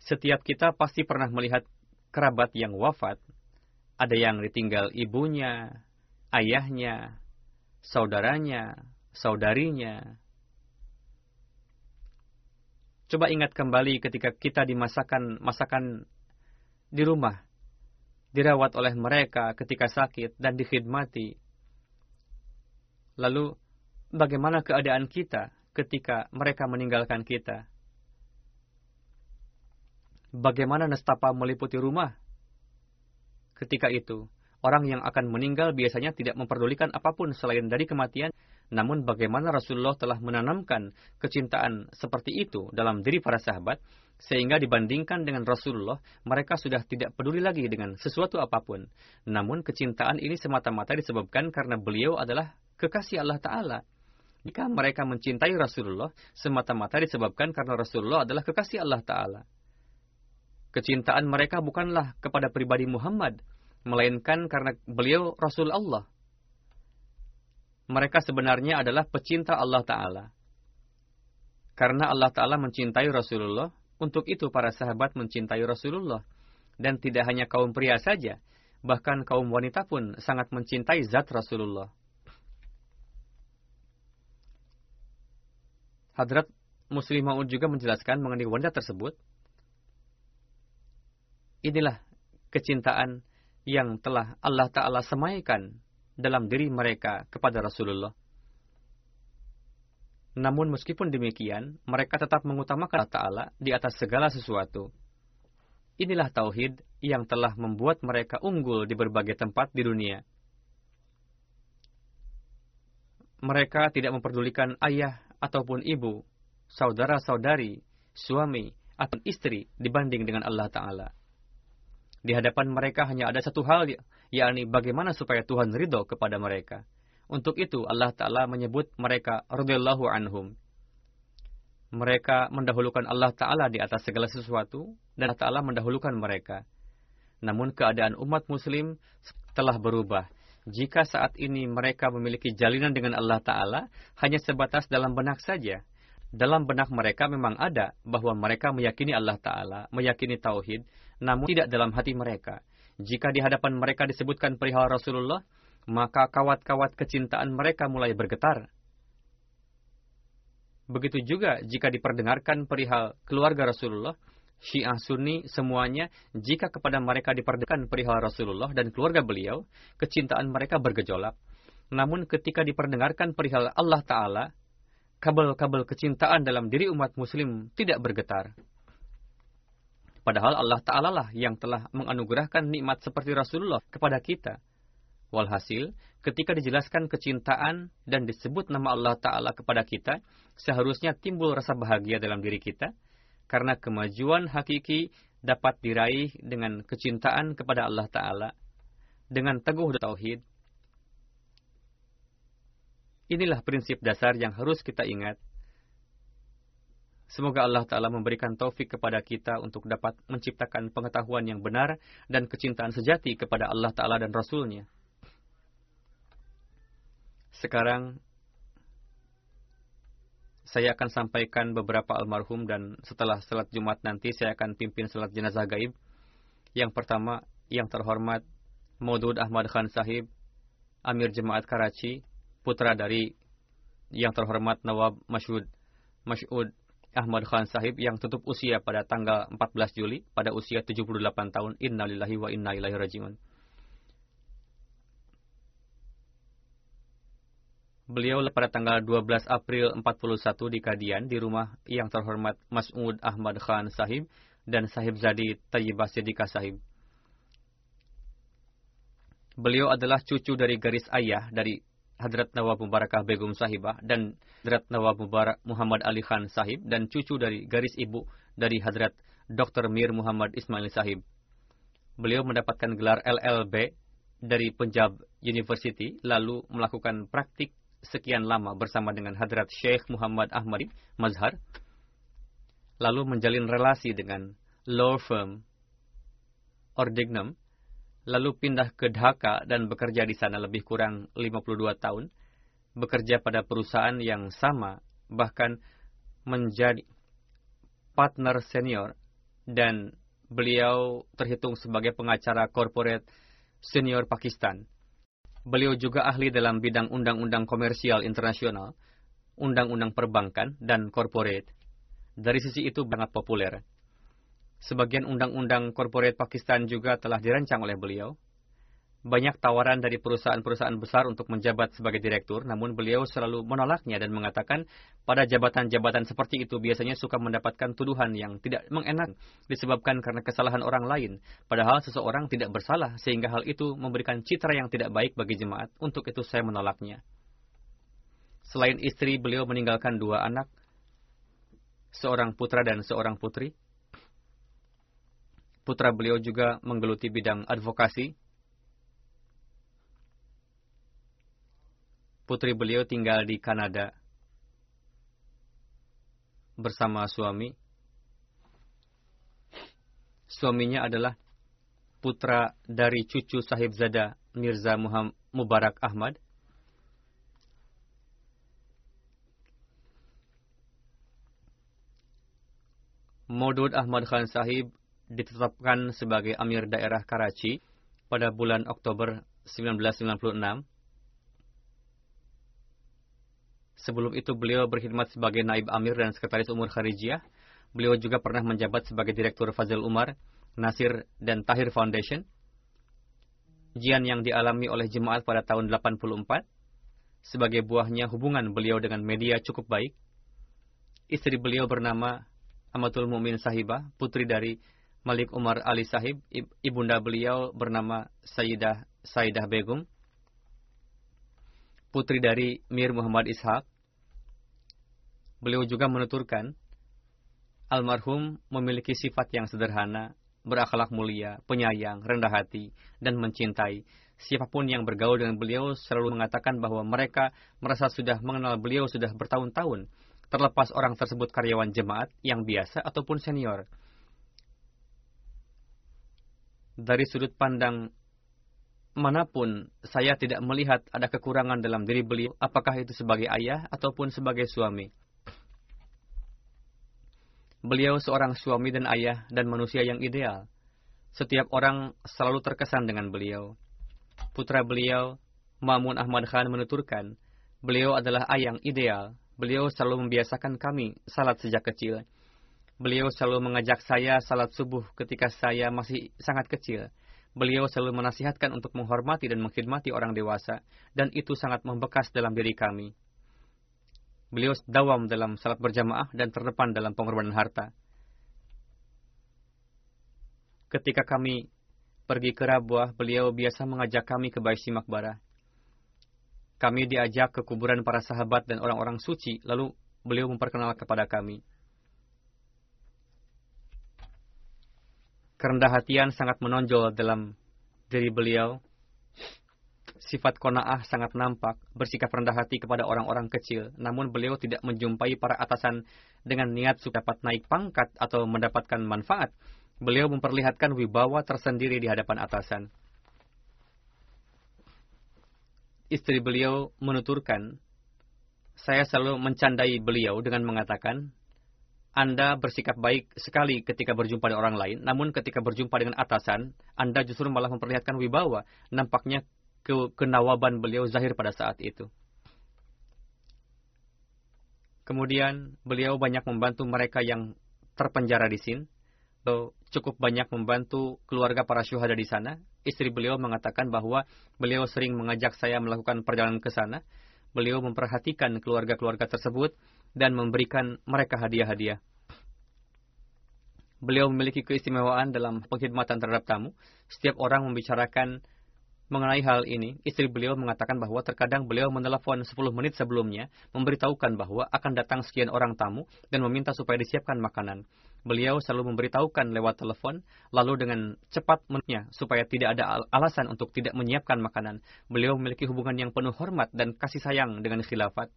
Setiap kita pasti pernah melihat kerabat yang wafat. Ada yang ditinggal ibunya, ayahnya, saudaranya, saudarinya, Coba ingat kembali ketika kita dimasakan masakan di rumah, dirawat oleh mereka ketika sakit dan dikhidmati. Lalu, bagaimana keadaan kita ketika mereka meninggalkan kita? Bagaimana nestapa meliputi rumah? Ketika itu, orang yang akan meninggal biasanya tidak memperdulikan apa pun selain dari kematian namun bagaimana Rasulullah telah menanamkan kecintaan seperti itu dalam diri para sahabat, sehingga dibandingkan dengan Rasulullah, mereka sudah tidak peduli lagi dengan sesuatu apa pun. Namun kecintaan ini semata-mata disebabkan karena beliau adalah kekasih Allah Ta'ala. Jika mereka mencintai Rasulullah, semata-mata disebabkan karena Rasulullah adalah kekasih Allah Ta'ala. Kecintaan mereka bukanlah kepada pribadi Muhammad, melainkan karena beliau Rasul Allah mereka sebenarnya adalah pecinta Allah Ta'ala. Karena Allah Ta'ala mencintai Rasulullah, untuk itu para sahabat mencintai Rasulullah. Dan tidak hanya kaum pria saja, bahkan kaum wanita pun sangat mencintai zat Rasulullah. Hadrat Muslim Ma'ud juga menjelaskan mengenai wanita tersebut. Inilah kecintaan yang telah Allah Ta'ala semaikan dalam diri mereka kepada Rasulullah. Namun meskipun demikian, mereka tetap mengutamakan Allah Ta'ala di atas segala sesuatu. Inilah tauhid yang telah membuat mereka unggul di berbagai tempat di dunia. Mereka tidak memperdulikan ayah ataupun ibu, saudara-saudari, suami, atau istri dibanding dengan Allah Ta'ala. Di hadapan mereka hanya ada satu hal yakni bagaimana supaya Tuhan ridho kepada mereka. Untuk itu Allah Ta'ala menyebut mereka radhiyallahu anhum. Mereka mendahulukan Allah Ta'ala di atas segala sesuatu, dan Allah Ta'ala mendahulukan mereka. Namun keadaan umat muslim telah berubah. Jika saat ini mereka memiliki jalinan dengan Allah Ta'ala, hanya sebatas dalam benak saja. Dalam benak mereka memang ada bahwa mereka meyakini Allah Ta'ala, meyakini Tauhid, namun tidak dalam hati mereka. Jika di hadapan mereka disebutkan perihal Rasulullah, maka kawat-kawat kecintaan mereka mulai bergetar. Begitu juga jika diperdengarkan perihal keluarga Rasulullah, Syiah Sunni semuanya, jika kepada mereka diperdengarkan perihal Rasulullah dan keluarga beliau, kecintaan mereka bergejolak. Namun ketika diperdengarkan perihal Allah Ta'ala, kabel-kabel kecintaan dalam diri umat muslim tidak bergetar. Padahal Allah Ta'ala lah yang telah menganugerahkan nikmat seperti Rasulullah kepada kita. Walhasil, ketika dijelaskan kecintaan dan disebut nama Allah Ta'ala kepada kita, seharusnya timbul rasa bahagia dalam diri kita, karena kemajuan hakiki dapat diraih dengan kecintaan kepada Allah Ta'ala, dengan teguh tauhid. Inilah prinsip dasar yang harus kita ingat Semoga Allah Ta'ala memberikan taufik kepada kita untuk dapat menciptakan pengetahuan yang benar dan kecintaan sejati kepada Allah Ta'ala dan Rasulnya. Sekarang, saya akan sampaikan beberapa almarhum dan setelah salat Jumat nanti saya akan pimpin salat jenazah gaib. Yang pertama, yang terhormat Maudud Ahmad Khan Sahib, Amir Jemaat Karachi, putra dari yang terhormat Nawab Masyud Masyud Ahmad Khan Sahib yang tutup usia pada tanggal 14 Juli pada usia 78 tahun. Innalillahi wa inna ilaihi rajiun. Beliau pada tanggal 12 April 41 di Kadian di rumah yang terhormat Mas'ud Ahmad Khan Sahib dan Sahib Zadi Tayyibah Siddiqah Sahib. Beliau adalah cucu dari garis ayah dari Hadrat Nawab Mubarakah Begum Sahibah dan Hadrat Nawab Mubarak Muhammad Ali Khan Sahib dan cucu dari garis ibu dari Hadrat Dr. Mir Muhammad Ismail Sahib. Beliau mendapatkan gelar LLB dari Punjab University lalu melakukan praktik sekian lama bersama dengan Hadrat Sheikh Muhammad Ahmad Mazhar lalu menjalin relasi dengan law firm Ordignum lalu pindah ke Dhaka dan bekerja di sana lebih kurang 52 tahun, bekerja pada perusahaan yang sama, bahkan menjadi partner senior dan beliau terhitung sebagai pengacara korporat senior Pakistan. Beliau juga ahli dalam bidang undang-undang komersial internasional, undang-undang perbankan, dan korporat. Dari sisi itu sangat populer. Sebagian undang-undang korporat Pakistan juga telah dirancang oleh beliau. Banyak tawaran dari perusahaan-perusahaan besar untuk menjabat sebagai direktur, namun beliau selalu menolaknya dan mengatakan pada jabatan-jabatan seperti itu biasanya suka mendapatkan tuduhan yang tidak mengenak disebabkan karena kesalahan orang lain, padahal seseorang tidak bersalah sehingga hal itu memberikan citra yang tidak baik bagi jemaat. Untuk itu saya menolaknya. Selain istri, beliau meninggalkan dua anak, seorang putra dan seorang putri. Putra beliau juga menggeluti bidang advokasi. Putri beliau tinggal di Kanada bersama suami. Suaminya adalah putra dari cucu Sahib Zada Mirza Muhammad Mubarak Ahmad. Maudud Ahmad Khan Sahib ditetapkan sebagai Amir Daerah Karachi pada bulan Oktober 1996. Sebelum itu beliau berkhidmat sebagai Naib Amir dan Sekretaris Umur Kharijiyah. Beliau juga pernah menjabat sebagai Direktur Fazil Umar, Nasir, dan Tahir Foundation. Jian yang dialami oleh jemaat pada tahun 84. Sebagai buahnya hubungan beliau dengan media cukup baik. Istri beliau bernama Amatul Mumin Sahibah, putri dari Malik Umar Ali Sahib, ibunda beliau bernama Sayyidah Sayyidah Begum, putri dari Mir Muhammad Ishaq. Beliau juga menuturkan, almarhum memiliki sifat yang sederhana, berakhlak mulia, penyayang, rendah hati, dan mencintai. Siapa pun yang bergaul dengan beliau selalu mengatakan bahwa mereka merasa sudah mengenal beliau sudah bertahun-tahun, terlepas orang tersebut karyawan jemaat yang biasa ataupun senior dari sudut pandang mana pun saya tidak melihat ada kekurangan dalam diri beliau, apakah itu sebagai ayah ataupun sebagai suami. Beliau seorang suami dan ayah dan manusia yang ideal. Setiap orang selalu terkesan dengan beliau. Putra beliau, Mamun Ahmad Khan menuturkan, beliau adalah ayah yang ideal. Beliau selalu membiasakan kami salat sejak kecil Beliau selalu mengajak saya salat subuh ketika saya masih sangat kecil. Beliau selalu menasihatkan untuk menghormati dan mengkhidmati orang dewasa, dan itu sangat membekas dalam diri kami. Beliau dawam dalam salat berjamaah dan terdepan dalam pengorbanan harta. Ketika kami pergi ke Rabuah, beliau biasa mengajak kami ke Baisi Makbarah. Kami diajak ke kuburan para sahabat dan orang-orang suci, lalu beliau memperkenalkan kepada kami. Kerendah hatian sangat menonjol dalam diri beliau. Sifat kona'ah sangat nampak, bersikap rendah hati kepada orang-orang kecil. Namun beliau tidak menjumpai para atasan dengan niat supaya dapat naik pangkat atau mendapatkan manfaat. Beliau memperlihatkan wibawa tersendiri di hadapan atasan. Istri beliau menuturkan, saya selalu mencandai beliau dengan mengatakan, anda bersikap baik sekali ketika berjumpa dengan orang lain, namun ketika berjumpa dengan atasan, Anda justru malah memperlihatkan wibawa. Nampaknya ke kenawaban beliau zahir pada saat itu. Kemudian beliau banyak membantu mereka yang terpenjara di Sin. Beliau cukup banyak membantu keluarga para syuhada di sana. Istri beliau mengatakan bahwa beliau sering mengajak saya melakukan perjalanan ke sana. Beliau memperhatikan keluarga-keluarga tersebut dan memberikan mereka hadiah-hadiah. Beliau memiliki keistimewaan dalam pengkhidmatan terhadap tamu. Setiap orang membicarakan mengenai hal ini, istri beliau mengatakan bahwa terkadang beliau menelepon 10 menit sebelumnya, memberitahukan bahwa akan datang sekian orang tamu dan meminta supaya disiapkan makanan. Beliau selalu memberitahukan lewat telepon, lalu dengan cepat mennya supaya tidak ada alasan untuk tidak menyiapkan makanan. Beliau memiliki hubungan yang penuh hormat dan kasih sayang dengan khilafat.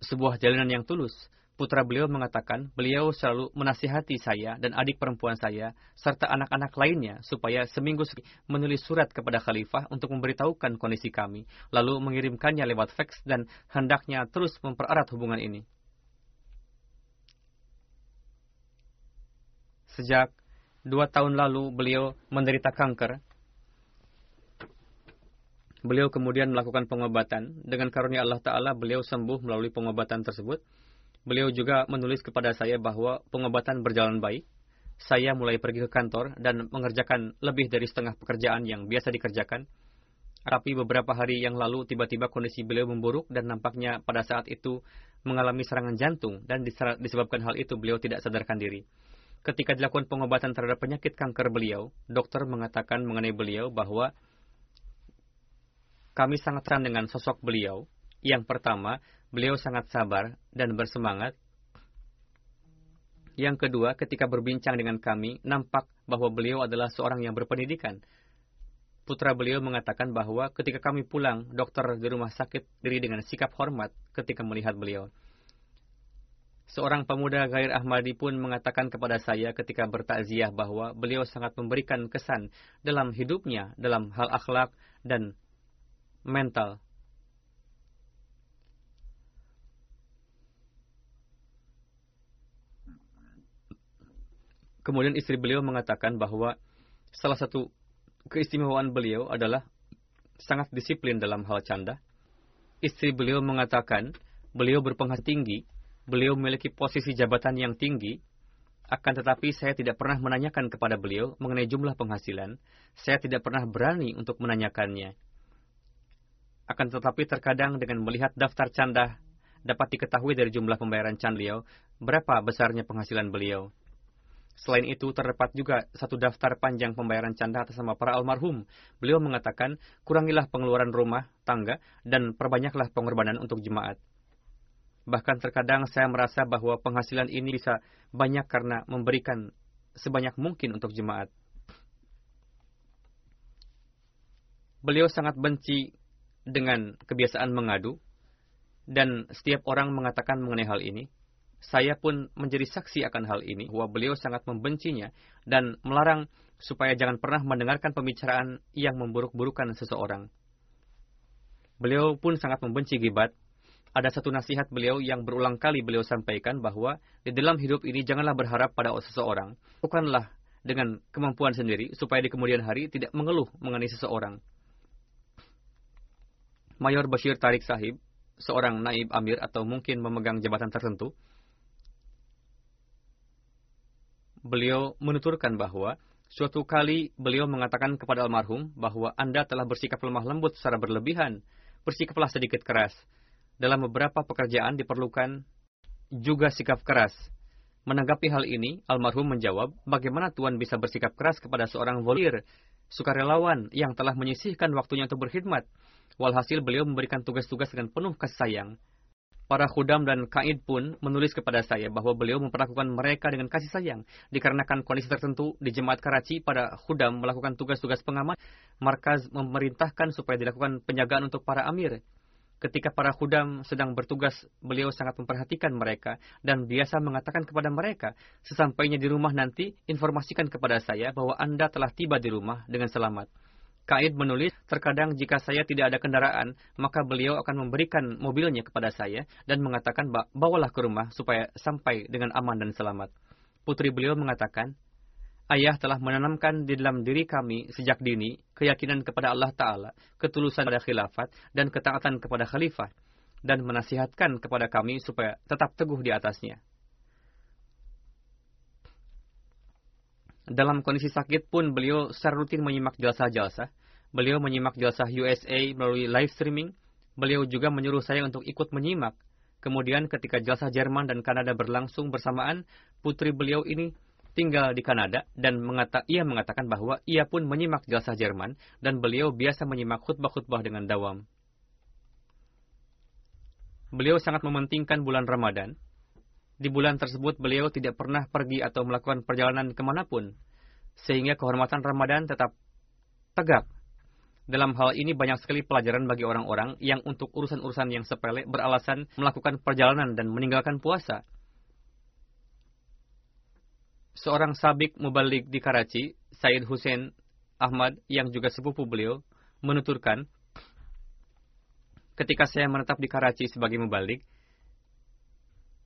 Sebuah jalinan yang tulus putra beliau mengatakan beliau selalu menasihati saya dan adik perempuan saya serta anak-anak lainnya supaya seminggu sekali menulis surat kepada khalifah untuk memberitahukan kondisi kami, lalu mengirimkannya lewat fax dan hendaknya terus mempererat hubungan ini. Sejak dua tahun lalu beliau menderita kanker. Beliau kemudian melakukan pengobatan. Dengan karunia Allah Ta'ala, beliau sembuh melalui pengobatan tersebut Beliau juga menulis kepada saya bahwa pengobatan berjalan baik. Saya mulai pergi ke kantor dan mengerjakan lebih dari setengah pekerjaan yang biasa dikerjakan. Tapi beberapa hari yang lalu tiba-tiba kondisi beliau memburuk dan nampaknya pada saat itu mengalami serangan jantung dan disebabkan hal itu beliau tidak sadarkan diri. Ketika dilakukan pengobatan terhadap penyakit kanker beliau, dokter mengatakan mengenai beliau bahwa kami sangat terang dengan sosok beliau. Yang pertama, Beliau sangat sabar dan bersemangat. Yang kedua, ketika berbincang dengan kami, nampak bahwa beliau adalah seorang yang berpendidikan. Putra beliau mengatakan bahwa ketika kami pulang, dokter di rumah sakit diri dengan sikap hormat ketika melihat beliau. Seorang pemuda Gair Ahmadi pun mengatakan kepada saya ketika bertakziah bahwa beliau sangat memberikan kesan dalam hidupnya, dalam hal akhlak dan mental Kemudian istri beliau mengatakan bahwa salah satu keistimewaan beliau adalah sangat disiplin dalam hal canda. Istri beliau mengatakan beliau berpenghasilan tinggi, beliau memiliki posisi jabatan yang tinggi, akan tetapi saya tidak pernah menanyakan kepada beliau mengenai jumlah penghasilan. Saya tidak pernah berani untuk menanyakannya. Akan tetapi terkadang dengan melihat daftar canda dapat diketahui dari jumlah pembayaran can beliau berapa besarnya penghasilan beliau. Selain itu, terdapat juga satu daftar panjang pembayaran canda atas nama para almarhum. Beliau mengatakan, kurangilah pengeluaran rumah, tangga, dan perbanyaklah pengorbanan untuk jemaat. Bahkan terkadang saya merasa bahwa penghasilan ini bisa banyak karena memberikan sebanyak mungkin untuk jemaat. Beliau sangat benci dengan kebiasaan mengadu, dan setiap orang mengatakan mengenai hal ini. Saya pun menjadi saksi akan hal ini, bahwa beliau sangat membencinya dan melarang supaya jangan pernah mendengarkan pembicaraan yang memburuk-burukan seseorang. Beliau pun sangat membenci gibat. Ada satu nasihat beliau yang berulang kali beliau sampaikan bahwa di dalam hidup ini janganlah berharap pada seseorang. Bukanlah dengan kemampuan sendiri supaya di kemudian hari tidak mengeluh mengenai seseorang. Mayor Bashir Tarik Sahib, seorang naib amir atau mungkin memegang jabatan tertentu, beliau menuturkan bahwa suatu kali beliau mengatakan kepada almarhum bahwa Anda telah bersikap lemah lembut secara berlebihan, bersikaplah sedikit keras. Dalam beberapa pekerjaan diperlukan juga sikap keras. Menanggapi hal ini, almarhum menjawab, bagaimana Tuhan bisa bersikap keras kepada seorang volir, sukarelawan yang telah menyisihkan waktunya untuk berkhidmat. Walhasil beliau memberikan tugas-tugas dengan penuh kasih sayang. Para khudam dan kaid pun menulis kepada saya bahwa beliau memperlakukan mereka dengan kasih sayang. Dikarenakan kondisi tertentu di Jemaat Karachi pada khudam melakukan tugas-tugas pengamat, markaz memerintahkan supaya dilakukan penjagaan untuk para amir. Ketika para khudam sedang bertugas, beliau sangat memperhatikan mereka dan biasa mengatakan kepada mereka, sesampainya di rumah nanti, informasikan kepada saya bahwa Anda telah tiba di rumah dengan selamat. Kaid menulis, terkadang jika saya tidak ada kendaraan, maka beliau akan memberikan mobilnya kepada saya dan mengatakan, bawalah ke rumah supaya sampai dengan aman dan selamat. Putri beliau mengatakan, Ayah telah menanamkan di dalam diri kami sejak dini keyakinan kepada Allah Ta'ala, ketulusan pada khilafat, dan ketaatan kepada khalifah. dan menasihatkan kepada kami supaya tetap teguh di atasnya. Dalam kondisi sakit pun beliau secara rutin menyimak jalsa-jalsa. Beliau menyimak jalsa USA melalui live streaming. Beliau juga menyuruh saya untuk ikut menyimak. Kemudian ketika jalsa Jerman dan Kanada berlangsung bersamaan, putri beliau ini tinggal di Kanada dan mengata, ia mengatakan bahwa ia pun menyimak jalsa Jerman dan beliau biasa menyimak khutbah-khutbah dengan dawam. Beliau sangat mementingkan bulan Ramadan. Di bulan tersebut beliau tidak pernah pergi atau melakukan perjalanan ke mana pun, sehingga kehormatan Ramadan tetap tegak. Dalam hal ini banyak sekali pelajaran bagi orang-orang yang untuk urusan-urusan yang sepele beralasan melakukan perjalanan dan meninggalkan puasa. Seorang sabik mubalik di Karachi, Said Hussein Ahmad, yang juga sepupu beliau, menuturkan, ketika saya menetap di Karachi sebagai mubalik,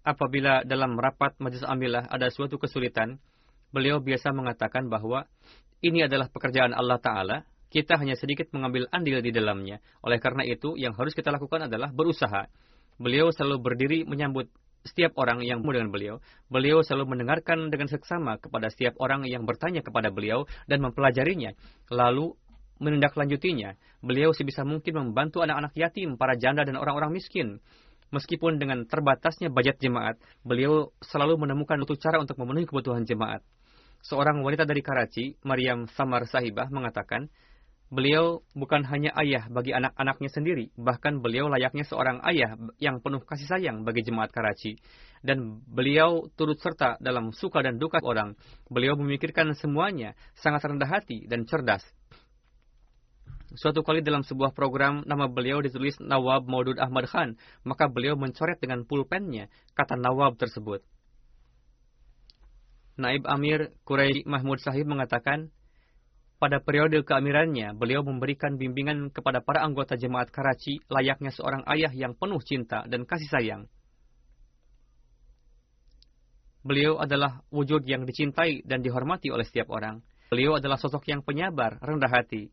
apabila dalam rapat majelis amilah ada suatu kesulitan, beliau biasa mengatakan bahwa ini adalah pekerjaan Allah Ta'ala, kita hanya sedikit mengambil andil di dalamnya. Oleh karena itu, yang harus kita lakukan adalah berusaha. Beliau selalu berdiri menyambut setiap orang yang dengan beliau. Beliau selalu mendengarkan dengan seksama kepada setiap orang yang bertanya kepada beliau dan mempelajarinya. Lalu menindaklanjutinya. Beliau sebisa mungkin membantu anak-anak yatim, para janda, dan orang-orang miskin. Meskipun dengan terbatasnya budget jemaat, beliau selalu menemukan suatu cara untuk memenuhi kebutuhan jemaat. Seorang wanita dari Karachi, Maryam Samar Sahibah, mengatakan, beliau bukan hanya ayah bagi anak-anaknya sendiri, bahkan beliau layaknya seorang ayah yang penuh kasih sayang bagi jemaat Karachi. Dan beliau turut serta dalam suka dan duka orang. Beliau memikirkan semuanya, sangat rendah hati dan cerdas. Suatu kali dalam sebuah program nama beliau ditulis Nawab Maudud Ahmad Khan, maka beliau mencoret dengan pulpennya kata Nawab tersebut. Naib Amir Quraisy Mahmud Sahib mengatakan, pada periode keamirannya, beliau memberikan bimbingan kepada para anggota jemaat Karachi layaknya seorang ayah yang penuh cinta dan kasih sayang. Beliau adalah wujud yang dicintai dan dihormati oleh setiap orang. Beliau adalah sosok yang penyabar, rendah hati,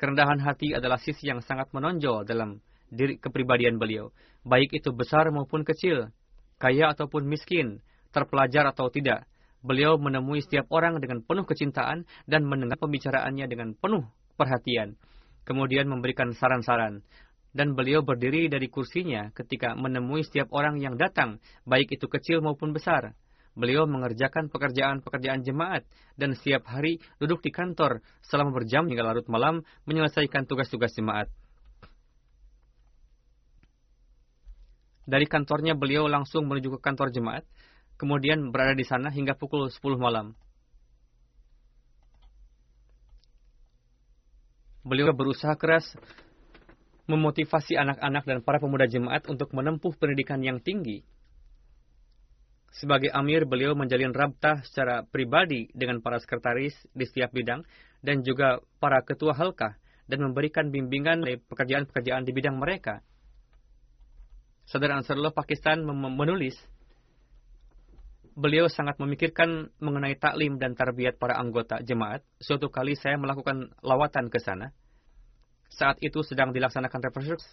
Kerendahan hati adalah sisi yang sangat menonjol dalam diri kepribadian beliau, baik itu besar maupun kecil, kaya ataupun miskin, terpelajar atau tidak. Beliau menemui setiap orang dengan penuh kecintaan dan mendengar pembicaraannya dengan penuh perhatian, kemudian memberikan saran-saran. Dan beliau berdiri dari kursinya ketika menemui setiap orang yang datang, baik itu kecil maupun besar. Beliau mengerjakan pekerjaan-pekerjaan jemaat dan setiap hari duduk di kantor selama berjam hingga larut malam menyelesaikan tugas-tugas jemaat. Dari kantornya beliau langsung menuju ke kantor jemaat, kemudian berada di sana hingga pukul 10 malam. Beliau berusaha keras memotivasi anak-anak dan para pemuda jemaat untuk menempuh pendidikan yang tinggi sebagai amir, beliau menjalin rabtah secara pribadi dengan para sekretaris di setiap bidang dan juga para ketua halkah dan memberikan bimbingan dari pekerjaan-pekerjaan di bidang mereka. Saudara Ansarullah Pakistan menulis, beliau sangat memikirkan mengenai taklim dan tarbiyat para anggota jemaat. Suatu kali saya melakukan lawatan ke sana. Saat itu sedang dilaksanakan refreshers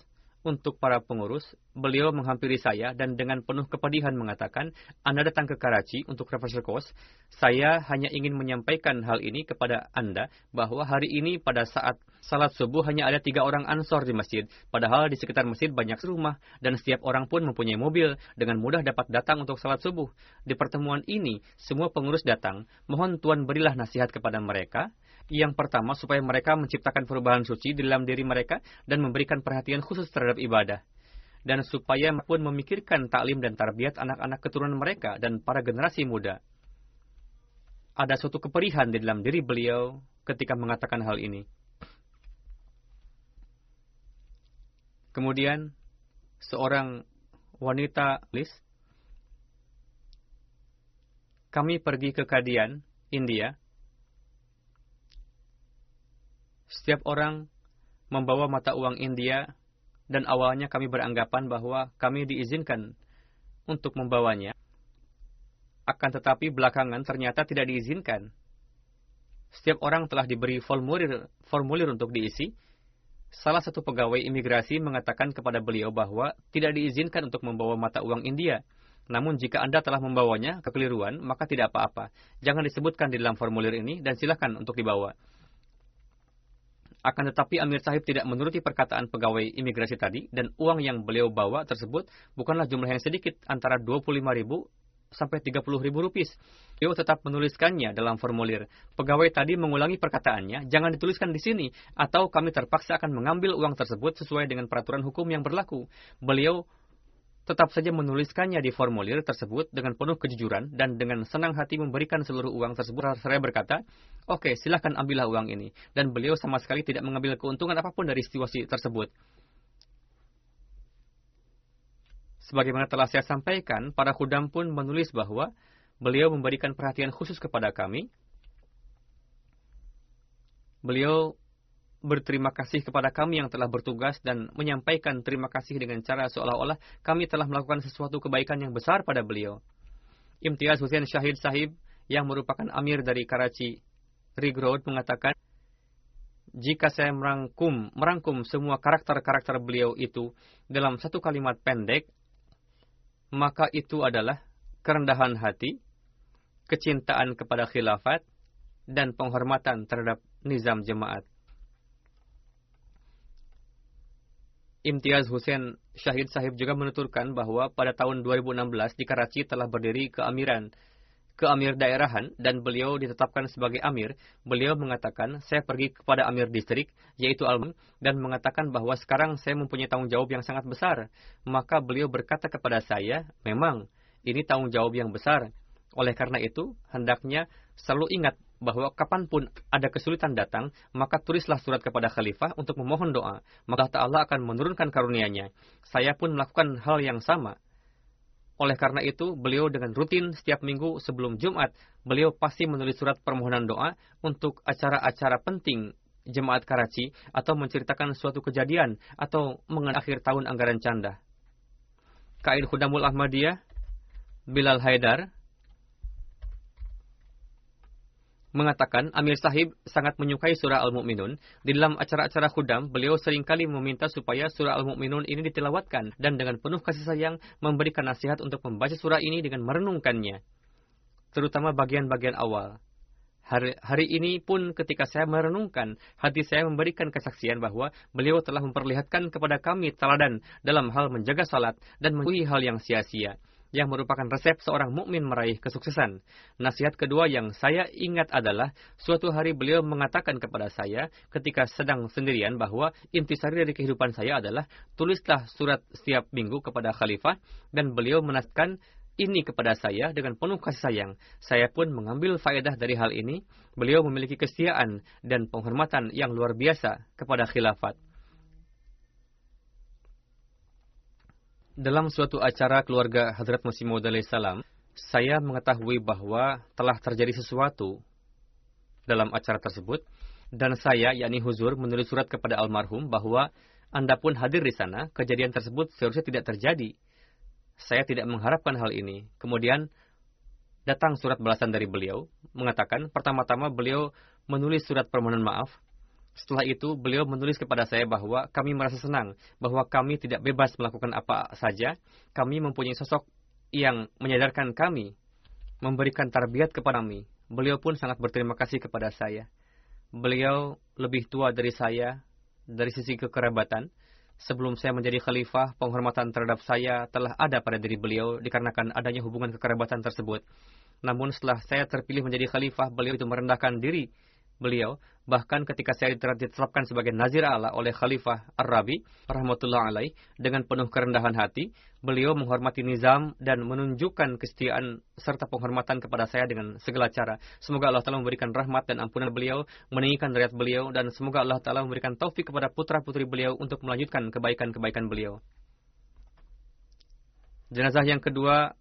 untuk para pengurus, beliau menghampiri saya dan dengan penuh kepedihan mengatakan, Anda datang ke Karachi untuk refresher course. Saya hanya ingin menyampaikan hal ini kepada Anda bahwa hari ini pada saat salat subuh hanya ada tiga orang ansor di masjid. Padahal di sekitar masjid banyak rumah dan setiap orang pun mempunyai mobil dengan mudah dapat datang untuk salat subuh. Di pertemuan ini, semua pengurus datang. Mohon Tuan berilah nasihat kepada mereka yang pertama, supaya mereka menciptakan perubahan suci di dalam diri mereka dan memberikan perhatian khusus terhadap ibadah. Dan supaya pun memikirkan taklim dan tarbiyat anak-anak keturunan mereka dan para generasi muda. Ada suatu keperihan di dalam diri beliau ketika mengatakan hal ini. Kemudian, seorang wanita Lis, kami pergi ke Kadian, India, Setiap orang membawa mata uang India dan awalnya kami beranggapan bahwa kami diizinkan untuk membawanya. Akan tetapi belakangan ternyata tidak diizinkan. Setiap orang telah diberi formulir, formulir untuk diisi, salah satu pegawai imigrasi mengatakan kepada beliau bahwa tidak diizinkan untuk membawa mata uang India. Namun jika Anda telah membawanya kekeliruan, maka tidak apa-apa. Jangan disebutkan di dalam formulir ini dan silakan untuk dibawa. Akan tetapi Amir Sahib tidak menuruti perkataan pegawai imigrasi tadi dan uang yang beliau bawa tersebut bukanlah jumlah yang sedikit antara 25 ribu sampai 30 ribu rupiah. Beliau tetap menuliskannya dalam formulir. Pegawai tadi mengulangi perkataannya, jangan dituliskan di sini, atau kami terpaksa akan mengambil uang tersebut sesuai dengan peraturan hukum yang berlaku. Beliau tetap saja menuliskannya di formulir tersebut dengan penuh kejujuran dan dengan senang hati memberikan seluruh uang tersebut. Saya berkata, oke okay, silahkan ambillah uang ini. Dan beliau sama sekali tidak mengambil keuntungan apa pun dari situasi tersebut. Sebagaimana telah saya sampaikan, para khudam pun menulis bahwa beliau memberikan perhatian khusus kepada kami. Beliau berterima kasih kepada kami yang telah bertugas dan menyampaikan terima kasih dengan cara seolah-olah kami telah melakukan sesuatu kebaikan yang besar pada beliau. Imtiaz Hussein Syahid Sahib yang merupakan amir dari Karachi Rig Road mengatakan, jika saya merangkum, merangkum semua karakter-karakter beliau itu dalam satu kalimat pendek, maka itu adalah kerendahan hati, kecintaan kepada khilafat, dan penghormatan terhadap nizam jemaat. Imtiaz Hussein Syahid Sahib juga menuturkan bahwa pada tahun 2016 di Karachi telah berdiri keamiran, keamir daerahan dan beliau ditetapkan sebagai amir. Beliau mengatakan, saya pergi kepada amir distrik, yaitu Alman, dan mengatakan bahwa sekarang saya mempunyai tanggung jawab yang sangat besar. Maka beliau berkata kepada saya, memang ini tanggung jawab yang besar. Oleh karena itu, hendaknya selalu ingat bahwa kapan pun ada kesulitan datang, maka tulislah surat kepada khalifah untuk memohon doa. Maka Allah akan menurunkan karunia-Nya. Saya pun melakukan hal yang sama. Oleh karena itu, beliau dengan rutin setiap minggu sebelum Jumat, beliau pasti menulis surat permohonan doa untuk acara-acara penting jemaat Karachi atau menceritakan suatu kejadian atau mengenai akhir tahun anggaran canda. Kain Khudamul Ahmadiyah, Bilal Haidar, mengatakan Amir Sahib sangat menyukai surah Al-Mu'minun. Di dalam acara-acara khudam, beliau sering kali meminta supaya surah Al-Mu'minun ini ditilawatkan dan dengan penuh kasih sayang memberikan nasihat untuk membaca surah ini dengan merenungkannya. Terutama bagian-bagian awal. Hari, hari ini pun ketika saya merenungkan, hati saya memberikan kesaksian bahwa beliau telah memperlihatkan kepada kami teladan dalam hal menjaga salat dan menjauhi hal yang sia-sia yang merupakan resep seorang mukmin meraih kesuksesan. Nasihat kedua yang saya ingat adalah suatu hari beliau mengatakan kepada saya ketika sedang sendirian bahwa intisari dari kehidupan saya adalah tulislah surat setiap minggu kepada khalifah dan beliau menaskan ini kepada saya dengan penuh kasih sayang. Saya pun mengambil faedah dari hal ini. Beliau memiliki kesetiaan dan penghormatan yang luar biasa kepada khilafat. Dalam suatu acara keluarga Hadrat Masih Maud salam, saya mengetahui bahwa telah terjadi sesuatu dalam acara tersebut, dan saya, yakni Huzur, menulis surat kepada almarhum bahwa Anda pun hadir di sana, kejadian tersebut seharusnya tidak terjadi. Saya tidak mengharapkan hal ini. Kemudian, datang surat balasan dari beliau, mengatakan, pertama-tama beliau menulis surat permohonan maaf, setelah itu, beliau menulis kepada saya bahwa kami merasa senang bahwa kami tidak bebas melakukan apa saja. Kami mempunyai sosok yang menyadarkan kami, memberikan tarbiat kepada kami. Beliau pun sangat berterima kasih kepada saya. Beliau lebih tua dari saya dari sisi kekerabatan. Sebelum saya menjadi khalifah, penghormatan terhadap saya telah ada pada diri beliau dikarenakan adanya hubungan kekerabatan tersebut. Namun setelah saya terpilih menjadi khalifah, beliau itu merendahkan diri beliau, bahkan ketika saya ditetapkan sebagai Nazir Allah oleh Khalifah Ar-Rabi, rahmatullah alaih, dengan penuh kerendahan hati, beliau menghormati nizam dan menunjukkan kesetiaan serta penghormatan kepada saya dengan segala cara. Semoga Allah Ta'ala memberikan rahmat dan ampunan beliau, meninggikan derajat beliau, dan semoga Allah Ta'ala memberikan taufik kepada putra-putri beliau untuk melanjutkan kebaikan-kebaikan beliau. Jenazah yang kedua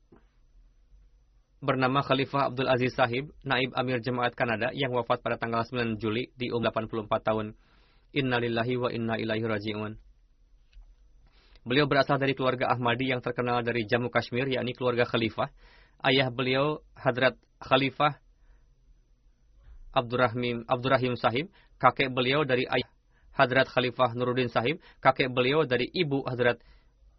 bernama Khalifah Abdul Aziz Sahib, naib Amir Jemaat Kanada yang wafat pada tanggal 9 Juli di umur 84 tahun. Innalillahi wa inna ilaihi raji'un. Beliau berasal dari keluarga Ahmadi yang terkenal dari Jammu Kashmir, yakni keluarga Khalifah. Ayah beliau Hadrat Khalifah Abdurrahim, Abdurrahim Sahib, kakek beliau dari ayah Hadrat Khalifah Nuruddin Sahib, kakek beliau dari ibu Hadrat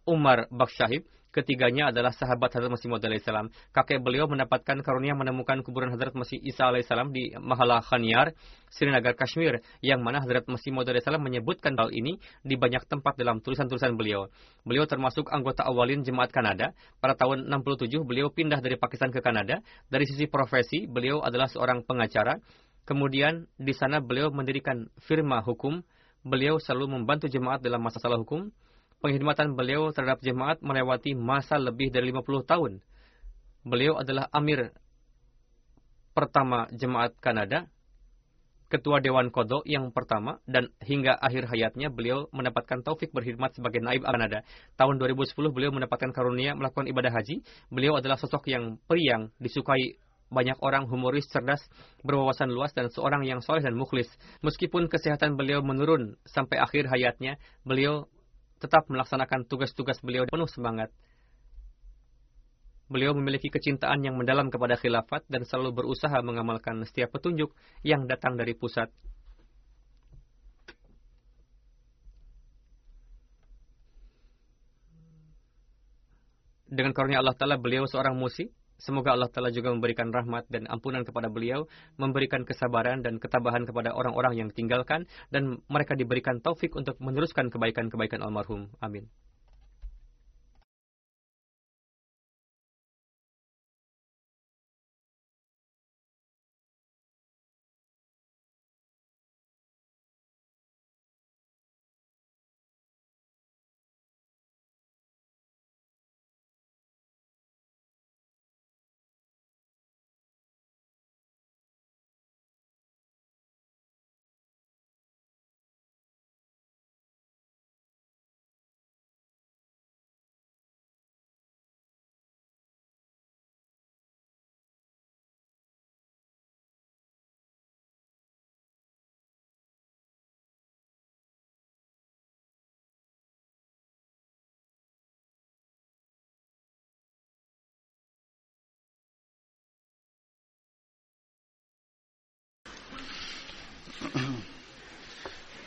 Umar Bakshahib, Ketiganya adalah sahabat Hadrat Masih Maud alaihissalam. Kakek beliau mendapatkan karunia menemukan kuburan Hadrat Masih Isa alaihissalam di Mahala Khanyar, Srinagar, Kashmir, yang mana Hadrat Masih Maud alaihissalam menyebutkan hal ini di banyak tempat dalam tulisan-tulisan beliau. Beliau termasuk anggota awalin jemaat Kanada. Pada tahun 67 beliau pindah dari Pakistan ke Kanada. Dari sisi profesi, beliau adalah seorang pengacara. Kemudian di sana beliau mendirikan firma hukum. Beliau selalu membantu jemaat dalam masalah hukum Pengkhidmatan beliau terhadap jemaat melewati masa lebih dari 50 tahun. Beliau adalah amir pertama jemaat Kanada, ketua Dewan Kodok yang pertama, dan hingga akhir hayatnya beliau mendapatkan taufik berkhidmat sebagai naib Kanada. Tahun 2010 beliau mendapatkan karunia melakukan ibadah haji. Beliau adalah sosok yang periang, disukai banyak orang humoris, cerdas, berwawasan luas, dan seorang yang soleh dan mukhlis. Meskipun kesehatan beliau menurun sampai akhir hayatnya, beliau tetap melaksanakan tugas-tugas beliau penuh semangat. Beliau memiliki kecintaan yang mendalam kepada khilafat dan selalu berusaha mengamalkan setiap petunjuk yang datang dari pusat. Dengan karunia Allah Ta'ala, beliau seorang musik, Semoga Allah Ta'ala juga memberikan rahmat dan ampunan kepada beliau, memberikan kesabaran dan ketabahan kepada orang-orang yang tinggalkan, dan mereka diberikan taufik untuk meneruskan kebaikan-kebaikan almarhum. Amin.